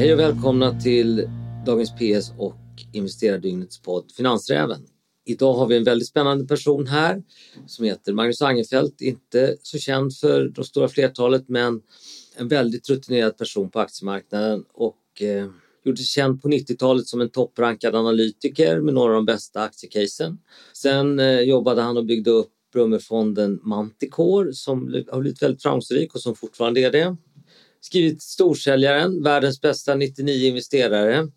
Hej och välkomna till Dagens PS och investerardygnets podd Finansräven. Idag har vi en väldigt spännande person här som heter Magnus Angerfeldt. Inte så känd för de stora flertalet men en väldigt rutinerad person på aktiemarknaden och eh, gjorde sig känd på 90-talet som en topprankad analytiker med några av de bästa aktiecasen. Sen eh, jobbade han och byggde upp Brummerfonden Manticore som har blivit väldigt framgångsrik och som fortfarande är det. Skrivit Storsäljaren, världens bästa 99 investerare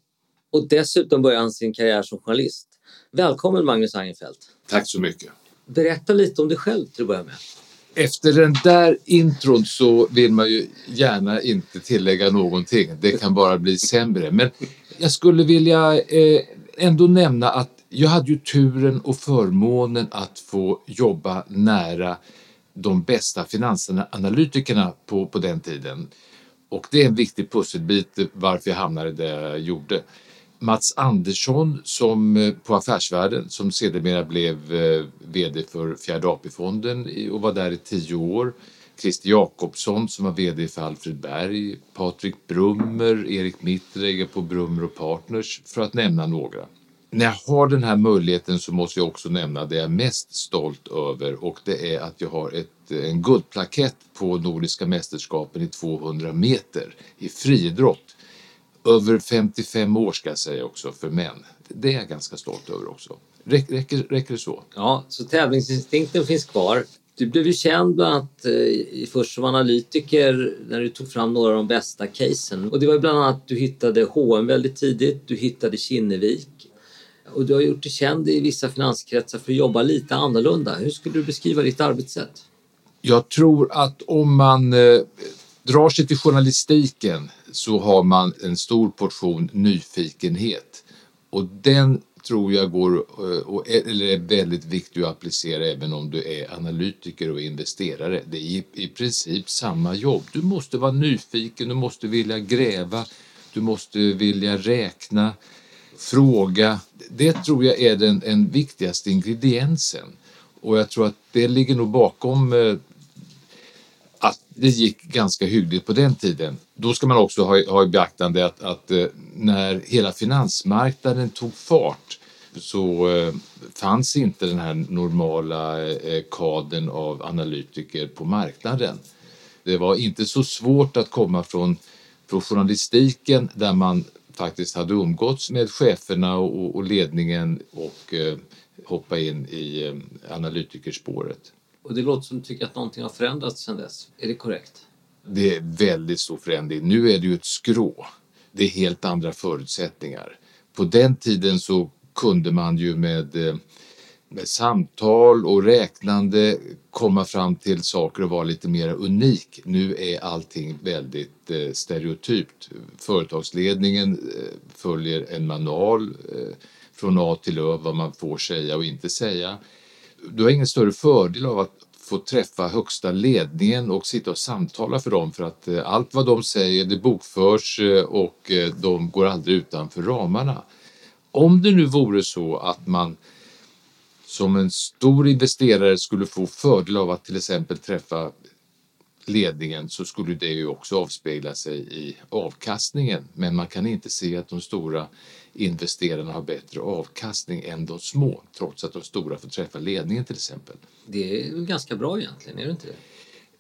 och dessutom började han sin karriär som journalist. Välkommen Magnus Angerfeldt. Tack så mycket. Berätta lite om dig själv till att börja med. Efter den där intron så vill man ju gärna inte tillägga någonting. Det kan bara bli sämre. Men jag skulle vilja eh, ändå nämna att jag hade ju turen och förmånen att få jobba nära de bästa finansanalytikerna på, på den tiden. Och det är en viktig pusselbit varför jag hamnade där jag gjorde. Mats Andersson som, eh, på Affärsvärlden som sedermera blev eh, VD för Fjärde AP-fonden och var där i tio år. Christer Jakobsson som var VD för Alfred Berg, Patrik Brummer, Erik Mittregger på Brummer och Partners för att nämna några. När jag har den här möjligheten så måste jag också nämna det jag är mest stolt över och det är att jag har ett, en guldplakett på Nordiska mästerskapen i 200 meter i friidrott över 55 år ska jag säga också för män. Det är jag ganska stolt över också. Räcker, räcker, räcker det så? Ja, så tävlingsinstinkten finns kvar. Du blev ju känd bland annat eh, först som analytiker när du tog fram några av de bästa casen. Och det var bland annat att du hittade H&M väldigt tidigt, du hittade Kinnevik och du har gjort dig känd i vissa finanskretsar för att jobba lite annorlunda. Hur skulle du beskriva ditt arbetssätt? Jag tror att om man eh, drar sig till journalistiken så har man en stor portion nyfikenhet och den tror jag går, eh, och, eller är väldigt viktig att applicera även om du är analytiker och investerare. Det är i princip samma jobb. Du måste vara nyfiken, du måste vilja gräva, du måste vilja räkna, fråga. Det tror jag är den, den viktigaste ingrediensen och jag tror att det ligger nog bakom eh, att det gick ganska hyggligt på den tiden. Då ska man också ha, ha i beaktande att, att eh, när hela finansmarknaden tog fart så eh, fanns inte den här normala eh, kaden av analytiker på marknaden. Det var inte så svårt att komma från, från journalistiken där man faktiskt hade umgåtts med cheferna och, och ledningen och eh, hoppa in i eh, analytikerspåret. Och det låter som du tycker att någonting har förändrats sedan dess. Är det korrekt? Det är väldigt stor förändring. Nu är det ju ett skrå. Det är helt andra förutsättningar. På den tiden så kunde man ju med, eh, med samtal och räknande komma fram till saker och vara lite mer unik. Nu är allting väldigt eh, stereotypt. Företagsledningen eh, följer en manual eh, från A till Ö vad man får säga och inte säga du har ingen större fördel av att få träffa högsta ledningen och sitta och samtala för dem för att eh, allt vad de säger det bokförs eh, och eh, de går aldrig utanför ramarna. Om det nu vore så att man som en stor investerare skulle få fördel av att till exempel träffa ledningen så skulle det ju också avspegla sig i avkastningen. Men man kan inte se att de stora investerarna har bättre avkastning än de små trots att de stora får träffa ledningen till exempel. Det är ganska bra egentligen, är det inte det?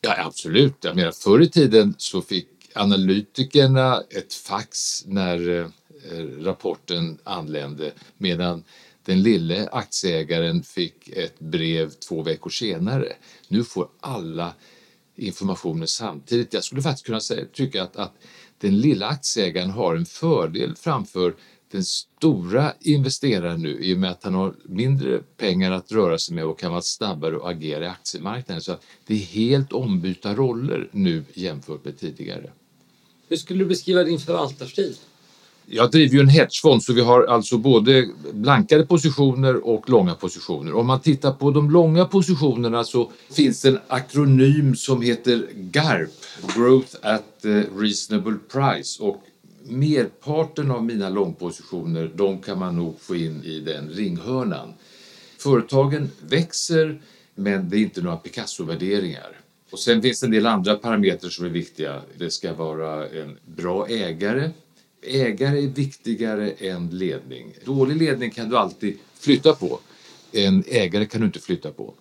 Ja, absolut. Jag menar, förr i tiden så fick analytikerna ett fax när eh, rapporten anlände medan den lille aktieägaren fick ett brev två veckor senare. Nu får alla informationen samtidigt. Jag skulle faktiskt kunna säga, tycka att, att den lilla aktieägaren har en fördel framför den stora investeraren nu i och med att han har mindre pengar att röra sig med och kan vara snabbare och agera i aktiemarknaden. Så det är helt ombytta roller nu jämfört med tidigare. Hur skulle du beskriva din förvaltarstil? Jag driver ju en hedgefond så vi har alltså både blankade positioner och långa positioner. Om man tittar på de långa positionerna så finns det en akronym som heter GARP, Growth at Reasonable Price och merparten av mina långpositioner de kan man nog få in i den ringhörnan. Företagen växer men det är inte några Picasso-värderingar. Och sen finns det en del andra parametrar som är viktiga. Det ska vara en bra ägare ägare är viktigare än ledning. Dålig ledning kan du alltid flytta på. En ägare kan du inte flytta på.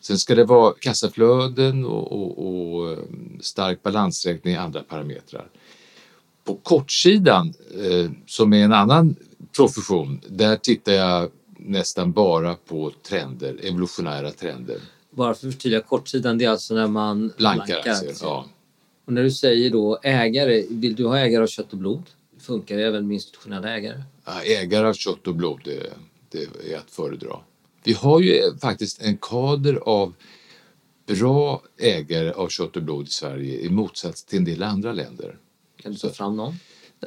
Sen ska det vara kassaflöden och, och, och eh, stark balansräkning i andra parametrar. På kortsidan, eh, som är en annan profession, där tittar jag nästan bara på trender, evolutionära trender. Bara för att förtydliga, kortsidan det är alltså när man blankar, blankar aktier. Ja. Och när du säger då ägare, vill du ha ägare av kött och blod? Funkar även med institutionella ägare? Ja, ägare av kött och blod, det, det är att föredra. Vi har ju faktiskt en kader av bra ägare av kött och blod i Sverige i motsats till en del andra länder. Kan du ta fram någon?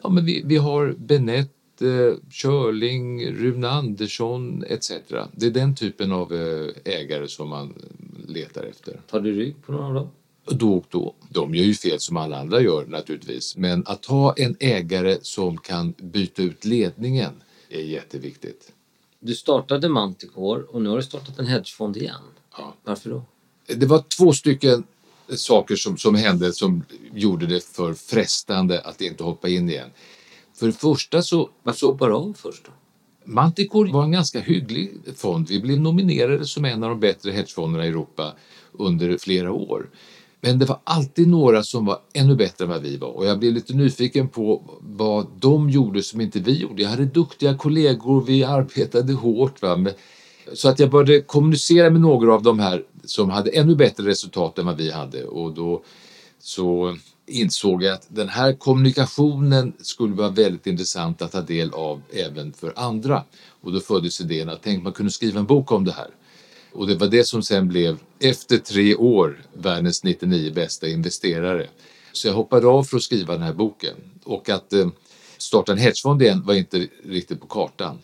Ja, men vi, vi har Benett, eh, Körling, Rune Andersson etc. Det är den typen av eh, ägare som man letar efter. Tar du rygg på någon av dem? Då och då. De gör ju fel som alla andra gör naturligtvis. Men att ha en ägare som kan byta ut ledningen är jätteviktigt. Du startade Manticore och nu har du startat en hedgefond igen. Ja. Varför då? Det var två stycken saker som, som hände som gjorde det för frestande att inte hoppa in igen. För det första så... Varför hoppade du av först då? Manticore var en ganska hygglig fond. Vi blev nominerade som en av de bättre hedgefonderna i Europa under flera år. Men det var alltid några som var ännu bättre än vad vi var och jag blev lite nyfiken på vad de gjorde som inte vi gjorde. Jag hade duktiga kollegor, vi arbetade hårt. Va? Så att jag började kommunicera med några av de här som hade ännu bättre resultat än vad vi hade och då så insåg jag att den här kommunikationen skulle vara väldigt intressant att ta del av även för andra. Och då föddes idén att tänk man kunde skriva en bok om det här. Och det var det som sen blev, efter tre år, världens 99 bästa investerare. Så jag hoppade av för att skriva den här boken. Och att eh, starta en hedgefond igen var inte riktigt på kartan.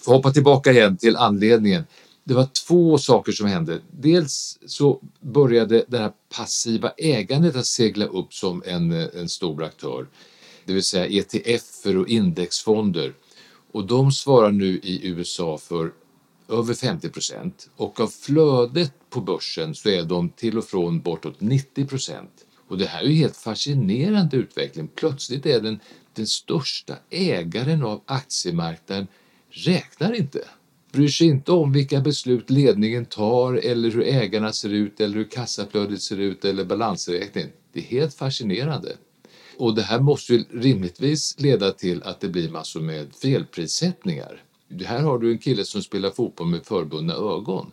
För hoppa tillbaka igen till anledningen. Det var två saker som hände. Dels så började det här passiva ägandet att segla upp som en, eh, en stor aktör. Det vill säga ETF och indexfonder. Och de svarar nu i USA för över 50 procent och av flödet på börsen så är de till och från bortåt 90 procent. Och det här är ju helt fascinerande utveckling. Plötsligt är den, den största ägaren av aktiemarknaden räknar inte. Bryr sig inte om vilka beslut ledningen tar eller hur ägarna ser ut eller hur kassaflödet ser ut eller balansräkningen. Det är helt fascinerande. Och det här måste ju rimligtvis leda till att det blir massor med felprissättningar. Här har du en kille som spelar fotboll med förbundna ögon.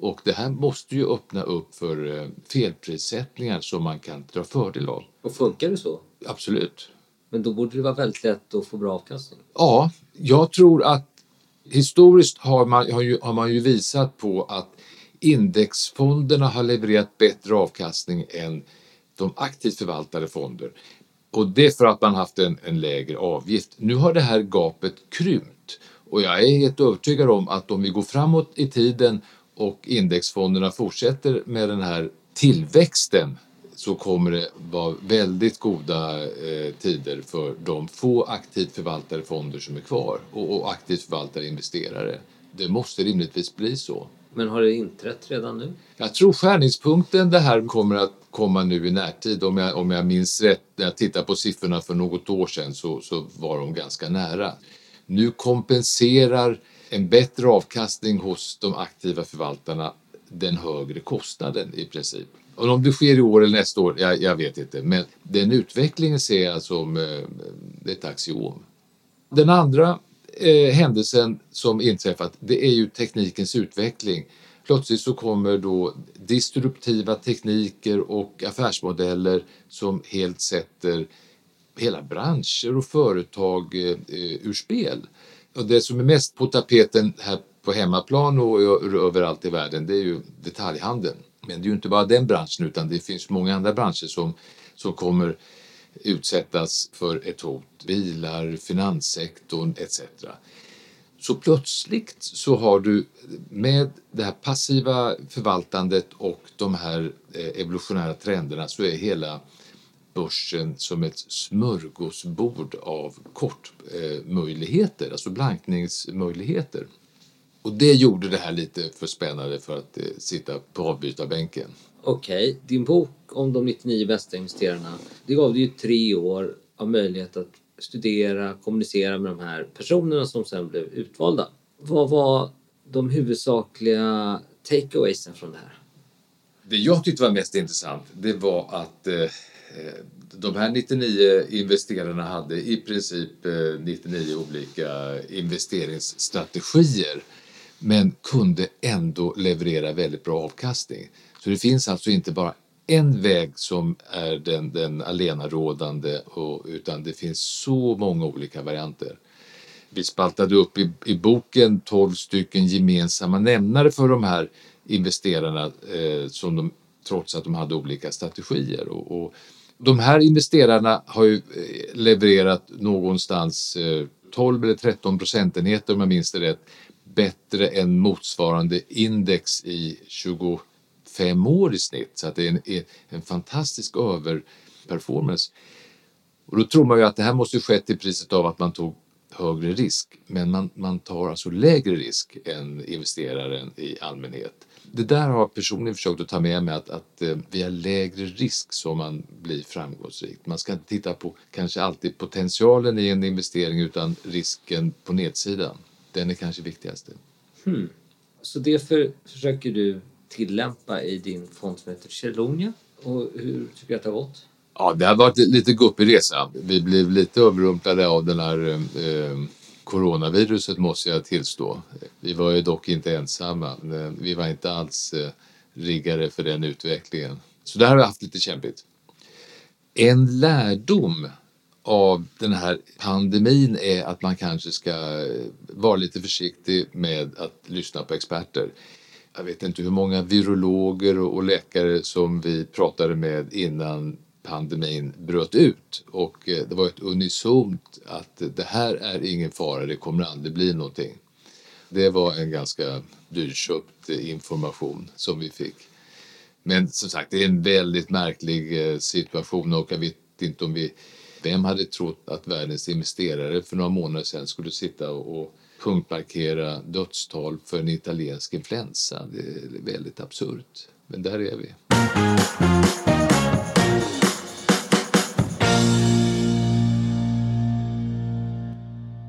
Och det här måste ju öppna upp för eh, felprissättningar som man kan dra fördel av. Och funkar det så? Absolut. Men då borde det vara väldigt lätt att få bra avkastning? Ja, jag tror att historiskt har man, har, ju, har man ju visat på att indexfonderna har levererat bättre avkastning än de aktivt förvaltade fonder. Och det är för att man haft en, en lägre avgift. Nu har det här gapet krympt och jag är helt övertygad om att om vi går framåt i tiden och indexfonderna fortsätter med den här tillväxten så kommer det vara väldigt goda eh, tider för de få aktivt förvaltade fonder som är kvar och, och aktivt förvaltade investerare. Det måste rimligtvis bli så. Men har det inträtt redan nu? Jag tror skärningspunkten det här kommer att komma nu i närtid. Om jag, om jag minns rätt, när jag tittar på siffrorna för något år sedan så, så var de ganska nära. Nu kompenserar en bättre avkastning hos de aktiva förvaltarna den högre kostnaden i princip. Och om det sker i år eller nästa år, jag, jag vet inte. Men den utvecklingen ser jag som eh, ett axiom. Den andra eh, händelsen som inträffat, det är ju teknikens utveckling. Plötsligt så kommer då disruptiva tekniker och affärsmodeller som helt sätter hela branscher och företag eh, eh, ur spel. Och det som är mest på tapeten här på hemmaplan och överallt i världen det är ju detaljhandeln. Men det är ju inte bara den branschen utan det finns många andra branscher som, som kommer utsättas för ett hot. Bilar, finanssektorn etc. Så plötsligt så har du med det här passiva förvaltandet och de här eh, evolutionära trenderna så är hela börsen som ett smörgåsbord av kortmöjligheter, alltså blankningsmöjligheter. Och det gjorde det här lite för spännande för att eh, sitta på avbytarbänken. Okej, okay. din bok om de 99 bästa investerarna, det gav dig ju tre år av möjlighet att studera, kommunicera med de här personerna som sen blev utvalda. Vad var de huvudsakliga takeawaysen från det här? Det jag tyckte var mest intressant det var att eh, Eh, de här 99 investerarna hade i princip eh, 99 olika investeringsstrategier men kunde ändå leverera väldigt bra avkastning. Så det finns alltså inte bara en väg som är den, den alenarådande och, utan det finns så många olika varianter. Vi spaltade upp i, i boken 12 stycken gemensamma nämnare för de här investerarna eh, som de, trots att de hade olika strategier. Och, och de här investerarna har ju eh, levererat någonstans eh, 12 eller 13 procentenheter om jag minns det rätt bättre än motsvarande index i 25 år i snitt. Så att det är en, en fantastisk överperformance. Och då tror man ju att det här måste skett till priset av att man tog högre risk. Men man, man tar alltså lägre risk än investeraren i allmänhet. Det där har jag personligen försökt att ta med mig att, att eh, via lägre risk som man blir framgångsrik. Man ska inte titta på kanske alltid potentialen i en investering utan risken på nedsidan. Den är kanske viktigast. Hmm. Så det för, försöker du tillämpa i din fond som heter Chelonia. Och hur tycker du att det har gått? Ja, det har varit lite guppig resa. Vi blev lite överrumplade av den här eh, coronaviruset måste jag tillstå. Vi var ju dock inte ensamma. Eh, vi var inte alls eh, riggade för den utvecklingen. Så där har vi haft lite kämpigt. En lärdom av den här pandemin är att man kanske ska eh, vara lite försiktig med att lyssna på experter. Jag vet inte hur många virologer och läkare som vi pratade med innan pandemin bröt ut och eh, det var ett unisont att det här är ingen fara, det kommer aldrig bli någonting. Det var en ganska dyrköpt eh, information som vi fick. Men som sagt, det är en väldigt märklig eh, situation och jag vet inte om vi... Vem hade trott att världens investerare för några månader sedan skulle sitta och punktmarkera dödstal för en italiensk influensa? Det är väldigt absurt. Men där är vi.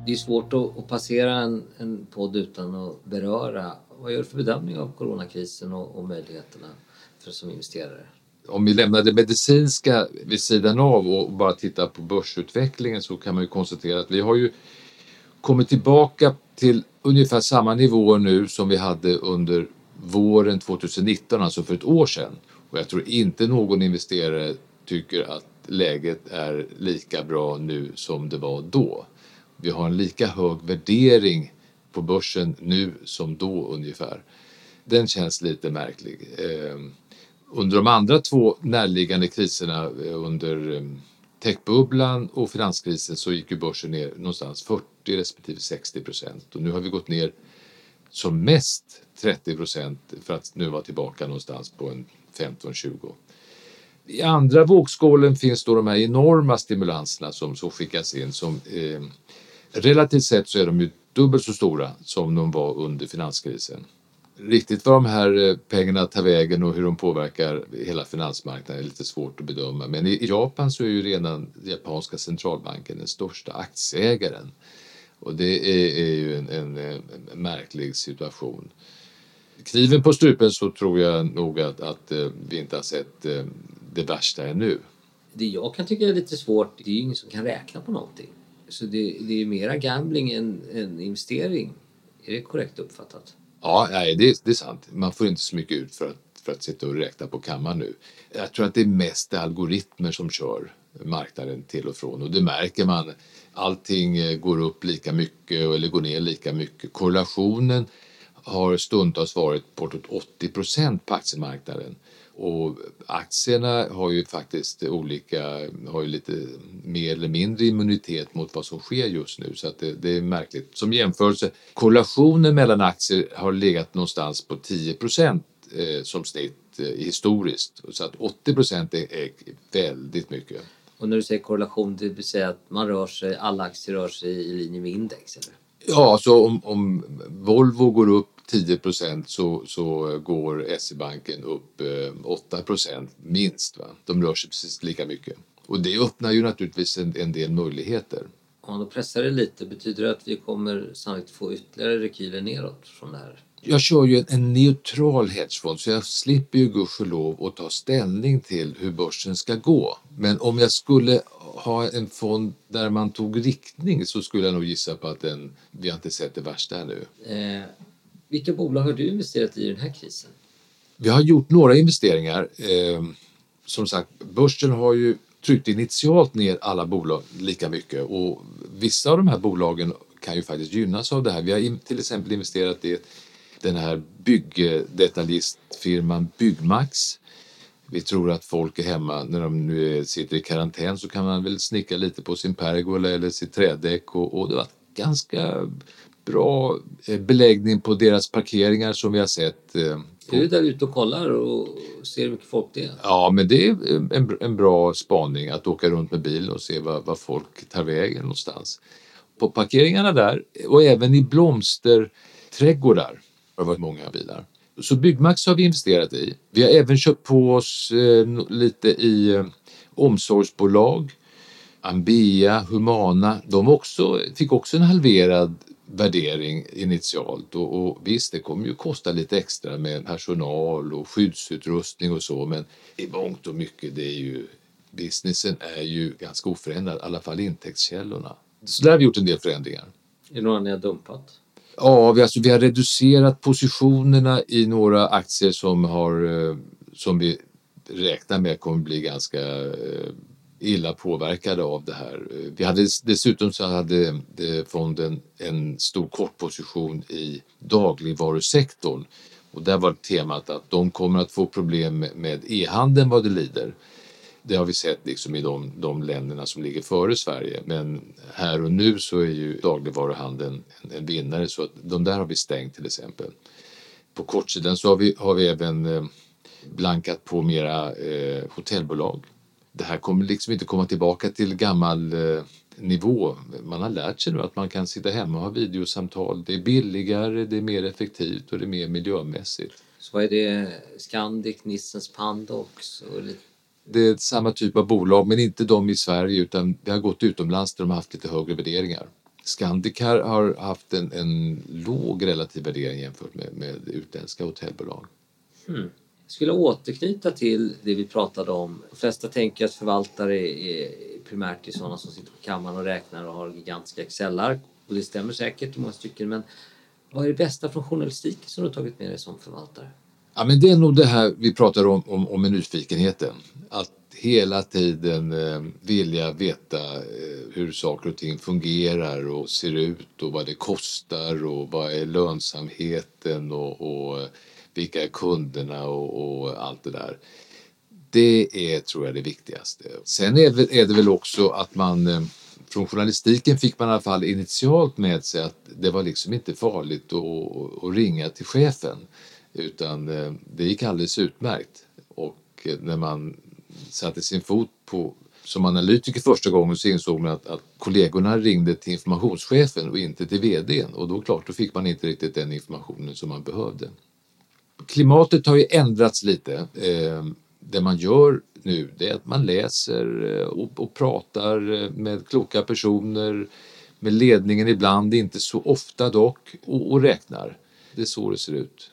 Det är svårt att, att passera en, en podd utan att beröra. Vad gör du för bedömning av coronakrisen och, och möjligheterna för som investerare? Om vi lämnar det medicinska vid sidan av och bara tittar på börsutvecklingen så kan man ju konstatera att vi har ju kommit tillbaka till ungefär samma nivåer nu som vi hade under våren 2019, alltså för ett år sedan. Och jag tror inte någon investerare tycker att läget är lika bra nu som det var då vi har en lika hög värdering på börsen nu som då ungefär. Den känns lite märklig. Ehm, under de andra två närliggande kriserna eh, under ehm, techbubblan och finanskrisen så gick ju börsen ner någonstans 40 respektive 60 procent och nu har vi gått ner som mest 30 procent för att nu vara tillbaka någonstans på en 15-20. I andra vågskålen finns då de här enorma stimulanserna som så skickas in som eh, relativt sett så är de ju dubbelt så stora som de var under finanskrisen. Riktigt var de här eh, pengarna tar vägen och hur de påverkar hela finansmarknaden är lite svårt att bedöma. Men i Japan så är ju redan japanska centralbanken den största aktieägaren. Och det är, är ju en, en, en, märklig situation. Kniven på strupen så tror jag nog att, att eh, vi inte har sett eh, det värsta ännu. Det jag kan tycka är lite svårt, det är ju ingen som kan räkna på någonting. Så det, det är mera gambling än, än investering. Är det korrekt uppfattat? Ja, nej, det, det är sant. Man får inte så mycket ut för att, för att sitta och räkna på kammaren nu. Jag tror att det är mest algoritmer som kör marknaden till och från och det märker man. Allting eh, går upp lika mycket eller går ner lika mycket. Korrelationen har stundtals varit bortåt 80 procent på aktiemarknaden. Och aktierna har ju faktiskt olika, har ju lite mer eller mindre immunitet mot vad som sker just nu så att det, det är märkligt. Som jämförelse, korrelationen mellan aktier har legat någonstans på 10 procent eh, som snitt eh, historiskt så att 80 procent är, är väldigt mycket. Och när du säger korrelation, det vill säga att man rör sig, alla aktier rör sig i linje med index? Eller? Ja, så om, om Volvo går upp 10 så, så går SE-banken upp 8 eh, minst. Va? De rör sig precis lika mycket. Och det öppnar ju naturligtvis en, en del möjligheter. Om då pressar det lite, betyder det att vi kommer sannolikt få ytterligare rekyler neråt från det här? Jag kör ju en neutral hedgefond så jag slipper ju gudskelov att ta ställning till hur börsen ska gå. Men om jag skulle ha en fond där man tog riktning så skulle jag nog gissa på att den, vi har inte sett det värsta ännu. Eh, vilka bolag har du investerat i den här krisen? Vi har gjort några investeringar. Eh, som sagt, börsen har ju tryckt initialt ner alla bolag lika mycket och vissa av de här bolagen kan ju faktiskt gynnas av det här. Vi har till exempel investerat i den här byggdetaljistfirman Byggmax. Vi tror att folk är hemma när de nu sitter i karantän så kan man väl snicka lite på sin pergola eller sitt trädäck och, och det var ganska bra eh, beläggning på deras parkeringar som vi har sett. Eh, är du där ute och kollar och ser hur mycket folk det är? Ja, men det är en, en bra spaning att åka runt med bil och se vad, vad folk tar vägen någonstans. På parkeringarna där och även i blomsterträdgårdar har det varit många bilar. Så Byggmax har vi investerat i. Vi har även köpt på oss eh, lite i omsorgsbolag. Ambea, Humana, de också, fick också en halverad värdering initialt och, och visst det kommer ju kosta lite extra med personal och skyddsutrustning och så men i mångt och mycket det är ju businessen är ju ganska oförändrad, i alla fall intäktskällorna. Så där har vi gjort en del förändringar. Är det några ni har dumpat? Ja, vi, alltså, vi har reducerat positionerna i några aktier som, har, eh, som vi räknar med kommer bli ganska eh, illa påverkade av det här. Vi hade, dessutom så hade eh, fonden en stor kortposition i dagligvarusektorn och där var temat att de kommer att få problem med e-handeln vad det lider. Det har vi sett liksom i de, de länderna som ligger före Sverige men här och nu så är ju dagligvaruhandeln en, en vinnare så att de där har vi stängt till exempel. På kortsidan så har vi, har vi även eh, blankat på mera eh, hotellbolag det här kommer liksom inte komma tillbaka till gammal eh, nivå. Man har lärt sig nu att man kan sitta hemma och ha videosamtal. Det är billigare, det är mer effektivt och det är mer miljömässigt. Så vad är det? Scandic, Nissens Pandox? Det är samma typ av bolag men inte de i Sverige utan det har gått utomlands där de har haft lite högre värderingar. Scandic har haft en, en låg relativ värdering jämfört med, med utländska hotellbolag. Hmm. Jag skulle återknyta till det vi pratade om. De flesta tänker att förvaltare är primärt är sådana som sitter på kammaren och räknar och har gigantiska Excel-ark. Och det stämmer säkert i många stycken. Men vad är det bästa från journalistiken som du har tagit med dig som förvaltare? Ja, men det är nog det här vi pratar om, om, om med nyfikenheten. Att hela tiden eh, vilja veta eh, hur saker och ting fungerar och ser ut och vad det kostar och vad är lönsamheten och, och eh, vilka är kunderna och, och allt det där. Det är, tror jag, det viktigaste. Sen är det, är det väl också att man eh, från journalistiken fick man i alla fall initialt med sig att det var liksom inte farligt att, att ringa till chefen utan eh, det gick alldeles utmärkt. Och eh, när man satte sin fot på som analytiker första gången så insåg man att, att kollegorna ringde till informationschefen och inte till vdn och då klart, då fick man inte riktigt den informationen som man behövde klimatet har ju ändrats lite. Eh, det man gör nu det är att man läser eh, och, och pratar eh, med kloka personer, med ledningen ibland, inte så ofta dock, och, och räknar. Det är så det ser ut.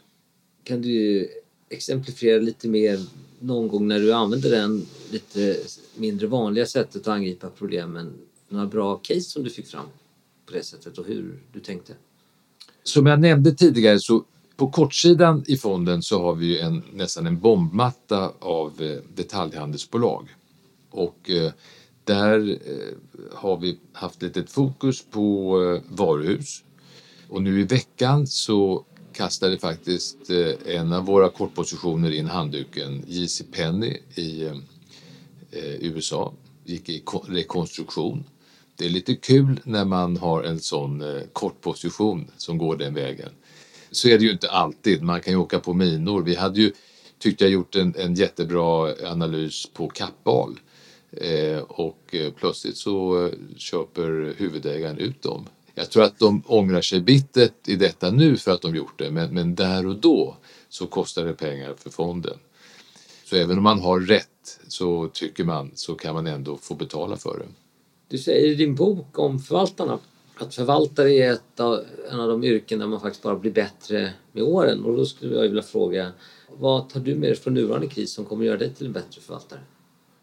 Kan du exemplifiera lite mer någon gång när du använder den lite mindre vanliga sättet att angripa problemen? Några bra case som du fick fram på det sättet och hur du tänkte? Som jag nämnde tidigare så på kortsidan i fonden så har vi en, nästan en bombmatta av eh, detaljhandelsbolag. Och eh, där eh, har vi haft lite fokus på varuhus. Och nu i veckan så kastade faktiskt en av våra kortpositioner in handduken, JC Penny i USA, gick i rekonstruktion. Det är lite kul när man har en sån kortposition som går den vägen så är det ju inte alltid. Man kan ju åka på minor. Vi hade ju, tyckte jag, gjort en, en jättebra analys på Kappahl eh, och eh, plötsligt så eh, köper huvudägaren ut dem. Jag tror att de ångrar sig bittert i detta nu för att de gjort det, men, men där och då så kostar det pengar för fonden. Så även om man har rätt så tycker man så kan man ändå få betala för det. Du säger i din bok om förvaltarna att förvaltare är ett av, en av de yrken där man faktiskt bara blir bättre med åren. Och då skulle jag vilja fråga, vad tar du med dig från nuvarande kris som kommer göra dig till en bättre förvaltare?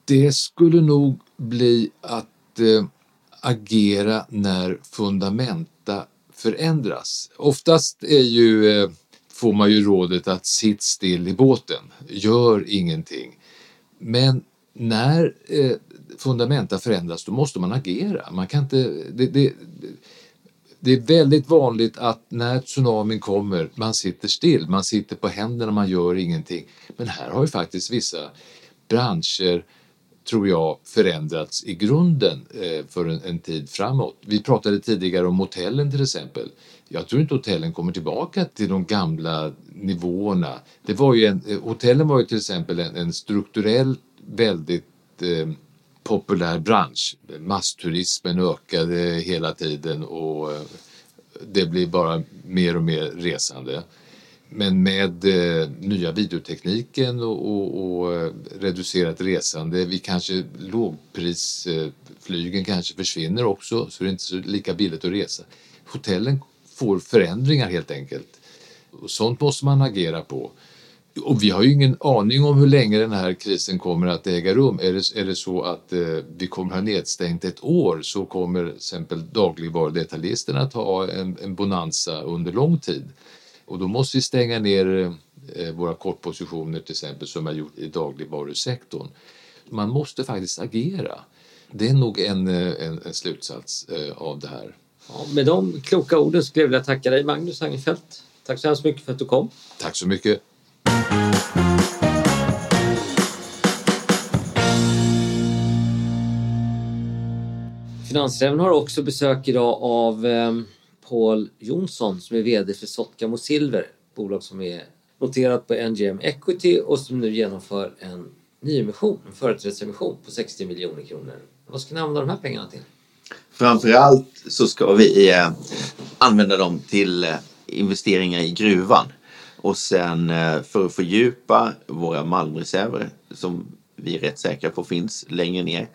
Det skulle nog bli att eh, agera när fundamenta förändras. Oftast är ju, eh, får man ju rådet att sitt still i båten, gör ingenting. Men när eh, fundamenta förändras då måste man agera. Man kan inte, det, det, det är väldigt vanligt att när tsunamin kommer, man sitter still, man sitter på händerna, man gör ingenting. Men här har ju faktiskt vissa branscher tror jag förändrats i grunden eh, för en, en, tid framåt. Vi pratade tidigare om hotellen till exempel. Jag tror inte hotellen kommer tillbaka till de gamla nivåerna. Det var ju en, eh, hotellen var ju till exempel en, en strukturell väldigt eh, populär bransch. Massturismen ökade hela tiden och eh, det blir bara mer och mer resande. Men med eh, nya videotekniken och, och, och eh, reducerat resande, vi kanske lågprisflygen kanske försvinner också så det är inte så lika billigt att resa. Hotellen får förändringar helt enkelt. Och sånt måste man agera på. Och vi har ju ingen aning om hur länge den här krisen kommer att äga rum. Är det, är det så att eh, vi kommer ha nedstängt ett år så kommer till exempel dagligvarudetaljisterna att ha en, en bonanza under lång tid. Och då måste vi stänga ner eh, våra kortpositioner till exempel som har gjort i dagligvarusektorn. Man måste faktiskt agera. Det är nog en, eh, en, en slutsats eh, av det här. Ja, med de kloka orden skulle jag vilja tacka dig Magnus Angerfeldt. Tack så hemskt mycket för att du kom. Tack så mycket. Finansräven har också besök idag av eh, Paul Jonsson som är VD för Sotkamo Silver, bolag som är noterat på NGM Equity och som nu genomför en nyemission, en företrädesemission på 60 miljoner kronor. Vad ska ni använda de här pengarna till? Framförallt så ska vi eh, använda dem till eh, investeringar i gruvan och sen eh, för att fördjupa våra malmreserver som vi är rätt säkra på finns längre ner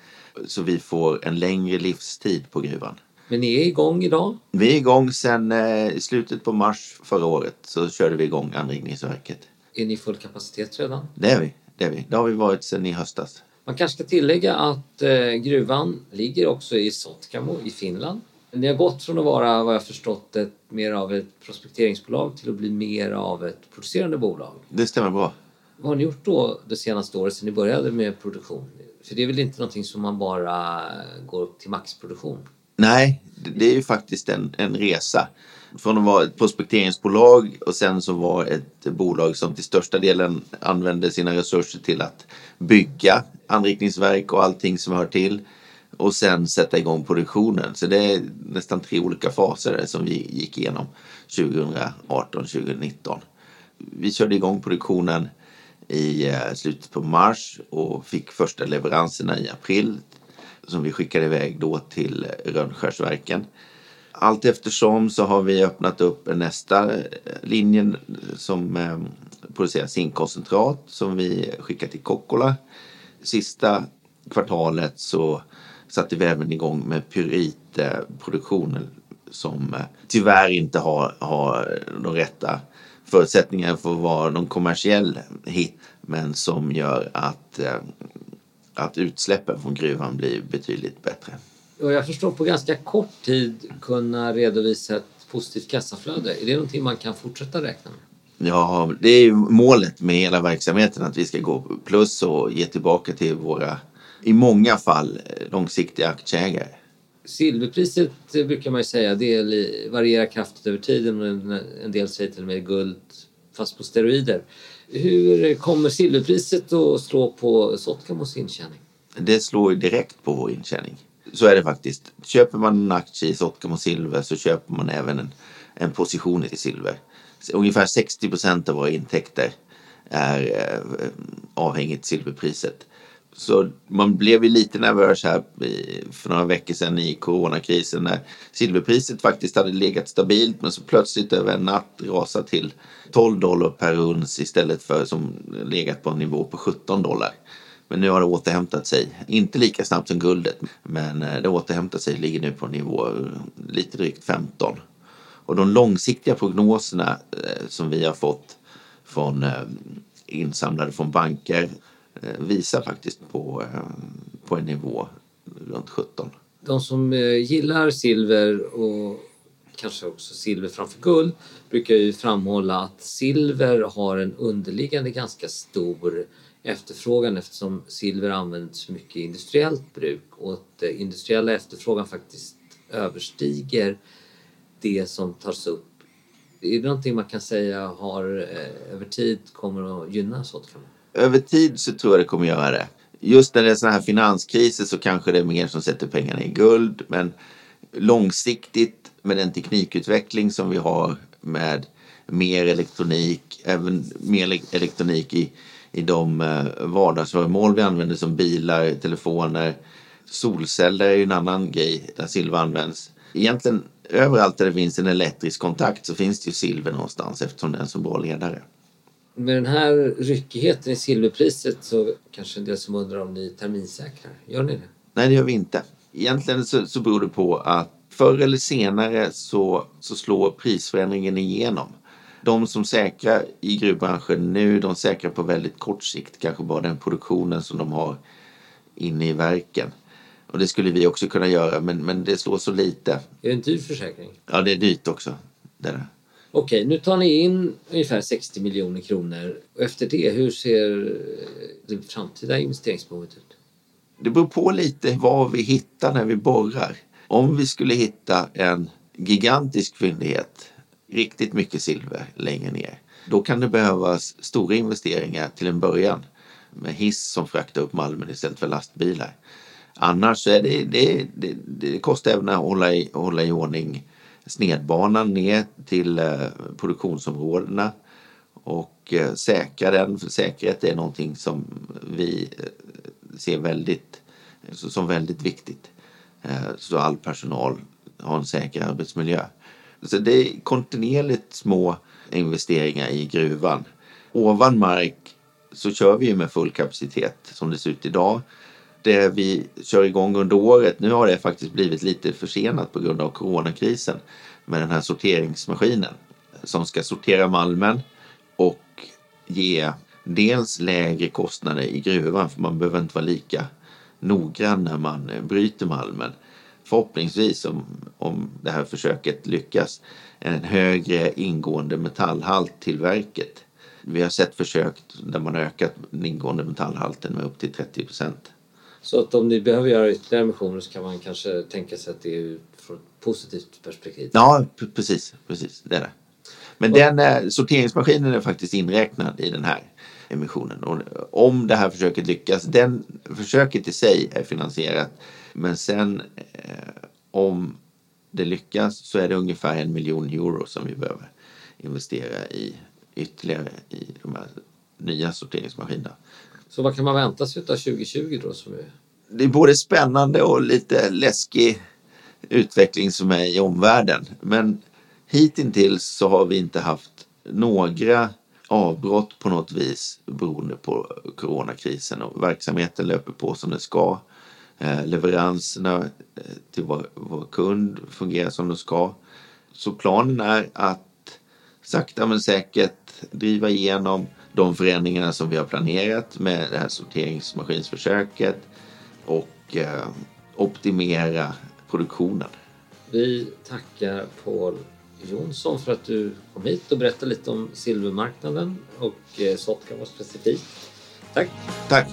så vi får en längre livstid på gruvan. Men ni är igång idag? Vi är igång sedan eh, slutet på mars förra året så körde vi igång anrikningsverket. Är ni full kapacitet redan? Det är vi. Det, är vi. det har vi varit sedan i höstas. Man kanske ska tillägga att eh, gruvan ligger också i Sotkamo i Finland. Ni har gått från att vara, vad jag förstått, ett, mer av ett prospekteringsbolag till att bli mer av ett producerande bolag. Det stämmer bra. Vad har ni gjort då det senaste året sedan ni började med produktion? För det är väl inte någonting som man bara går upp till maxproduktion? Nej, det är ju faktiskt en, en resa. Från att vara ett prospekteringsbolag och sen så var ett bolag som till största delen använde sina resurser till att bygga anrikningsverk och allting som hör till och sen sätta igång produktionen. Så det är nästan tre olika faser som vi gick igenom 2018-2019. Vi körde igång produktionen i eh, slutet på mars och fick första leveranserna i april som vi skickade iväg då till Rönnskärsverken. Allt eftersom så har vi öppnat upp nästa eh, linje som eh, producerar zinkkoncentrat som vi skickar till Kokkola. Sista kvartalet så satte vi även igång med pyritproduktionen som eh, tyvärr inte har, har de rätta förutsättningarna för att vara någon kommersiell hit men som gör att, eh, att utsläppen från gruvan blir betydligt bättre. Och jag förstår på ganska kort tid kunna redovisa ett positivt kassaflöde. Är det någonting man kan fortsätta räkna med? Ja, det är ju målet med hela verksamheten att vi ska gå plus och ge tillbaka till våra i många fall eh, långsiktiga aktieägare. Silverpriset eh, brukar man ju säga det varierar kraftigt över tiden en del säger till och med guld fast på steroider. Hur kommer silverpriset att slå på Sotkamos intjäning? Det slår direkt på vår intjäning. Så är det faktiskt. Köper man en aktie i Sotkamo Silver så köper man även en, en position i silver. Ungefär 60 procent av våra intäkter är eh, avhängigt silverpriset. Så man blev ju lite nervös här för några veckor sedan i coronakrisen när silverpriset faktiskt hade legat stabilt men så plötsligt över en natt rasat till 12 dollar per uns istället för som legat på en nivå på 17 dollar. Men nu har det återhämtat sig. Inte lika snabbt som guldet, men eh, det återhämtat sig. Ligger nu på nivå eh, lite drygt 15. Och de långsiktiga prognoserna eh, som vi har fått från insamlade från banker Eh, visar faktiskt på, eh, på en nivå runt 17. De som eh, gillar silver och kanske också silver framför guld brukar ju framhålla att silver har en underliggande ganska stor efterfrågan eftersom silver används mycket i industriellt bruk och att industriella efterfrågan faktiskt överstiger det som tas upp. Är det någonting man kan säga har över tid kommer att gynnas åt framöver? Över tid så tror jag det kommer göra det. Just när det är sådana här finanskriser så kanske det är mer som sätter pengarna i guld men långsiktigt med den teknikutveckling som vi har med mer elektronik, även mer elektronik i i de eh, vardagsföremål vi använder som bilar, telefoner. Solceller är ju en annan grej där silver används. Egentligen överallt där det finns en elektrisk kontakt så finns det ju silver någonstans eftersom det är en så bra ledare. Med den här ryckigheten i silverpriset så kanske en del som undrar om ni terminsäkrar. Gör ni det? Nej, det gör vi inte. Egentligen så, så beror det på att förr eller senare så, så slår prisförändringen igenom de som säkrar i gruvbranschen nu, de säkrar på väldigt kort sikt, kanske bara den produktionen som de har inne i verken. Och det skulle vi också kunna göra, men, men det slår så lite. Är det en dyr försäkring? Ja, det är dyrt också. Det är Okej, nu tar ni in ungefär 60 miljoner kronor. Och efter det, hur ser eh, det framtida investeringsbehovet ut? Det beror på lite vad vi hittar när vi borrar. Om vi skulle hitta en gigantisk fyndighet riktigt mycket silver längre ner. Då kan det behövas stora investeringar till en början med hiss som fraktar upp malmen istället för lastbilar. Annars är det, det, det, det kostar även att hålla i, hålla i ordning snedbanan ner till eh, produktionsområdena och eh, säkra den. För säkerhet är någonting som vi eh, ser väldigt, som väldigt viktigt. Så all personal har en säker arbetsmiljö. Så det är kontinuerligt små investeringar i gruvan. Ovan mark så kör vi med full kapacitet som det ser ut idag. Det vi kör igång under året, nu har det faktiskt blivit lite försenat på grund av coronakrisen med den här sorteringsmaskinen som ska sortera malmen och ge dels lägre kostnader i gruvan för man behöver inte vara lika noggrann när man bryter malmen förhoppningsvis om, om det här försöket lyckas en högre ingående metallhalt till verket. Vi har sett försök där man ökat den ingående metallhalten med upp till 30 procent. Så att om ni behöver göra ytterligare emissioner så kan man kanske tänka sig att det är från ett positivt perspektiv? Ja, precis. precis det är det. Men och, den eh, sorteringsmaskinen är faktiskt inräknad i den här emissionen. Och om det här försöket lyckas, den försöket i sig är finansierat men sen eh, om det lyckas så är det ungefär en miljon euro som vi behöver investera i ytterligare i de här nya sorteringsmaskinerna. Så vad kan man vänta sig av 2020 då? Som är... Det är både spännande och lite läskig utveckling som är i omvärlden. Men hittills så har vi inte haft några avbrott på något vis beroende på coronakrisen och verksamheten löper på som det ska. Eh, leveranserna eh, till vår, vår kund fungerar som de ska. Så planen är att sakta men säkert driva igenom de förändringarna som vi har planerat med det här sorteringsmaskinsförsöket och eh, optimera produktionen. Vi tackar Paul Jonsson för att du kom hit och berättade lite om silvermarknaden och eh, Sotkava specifikt. Tack! Tack!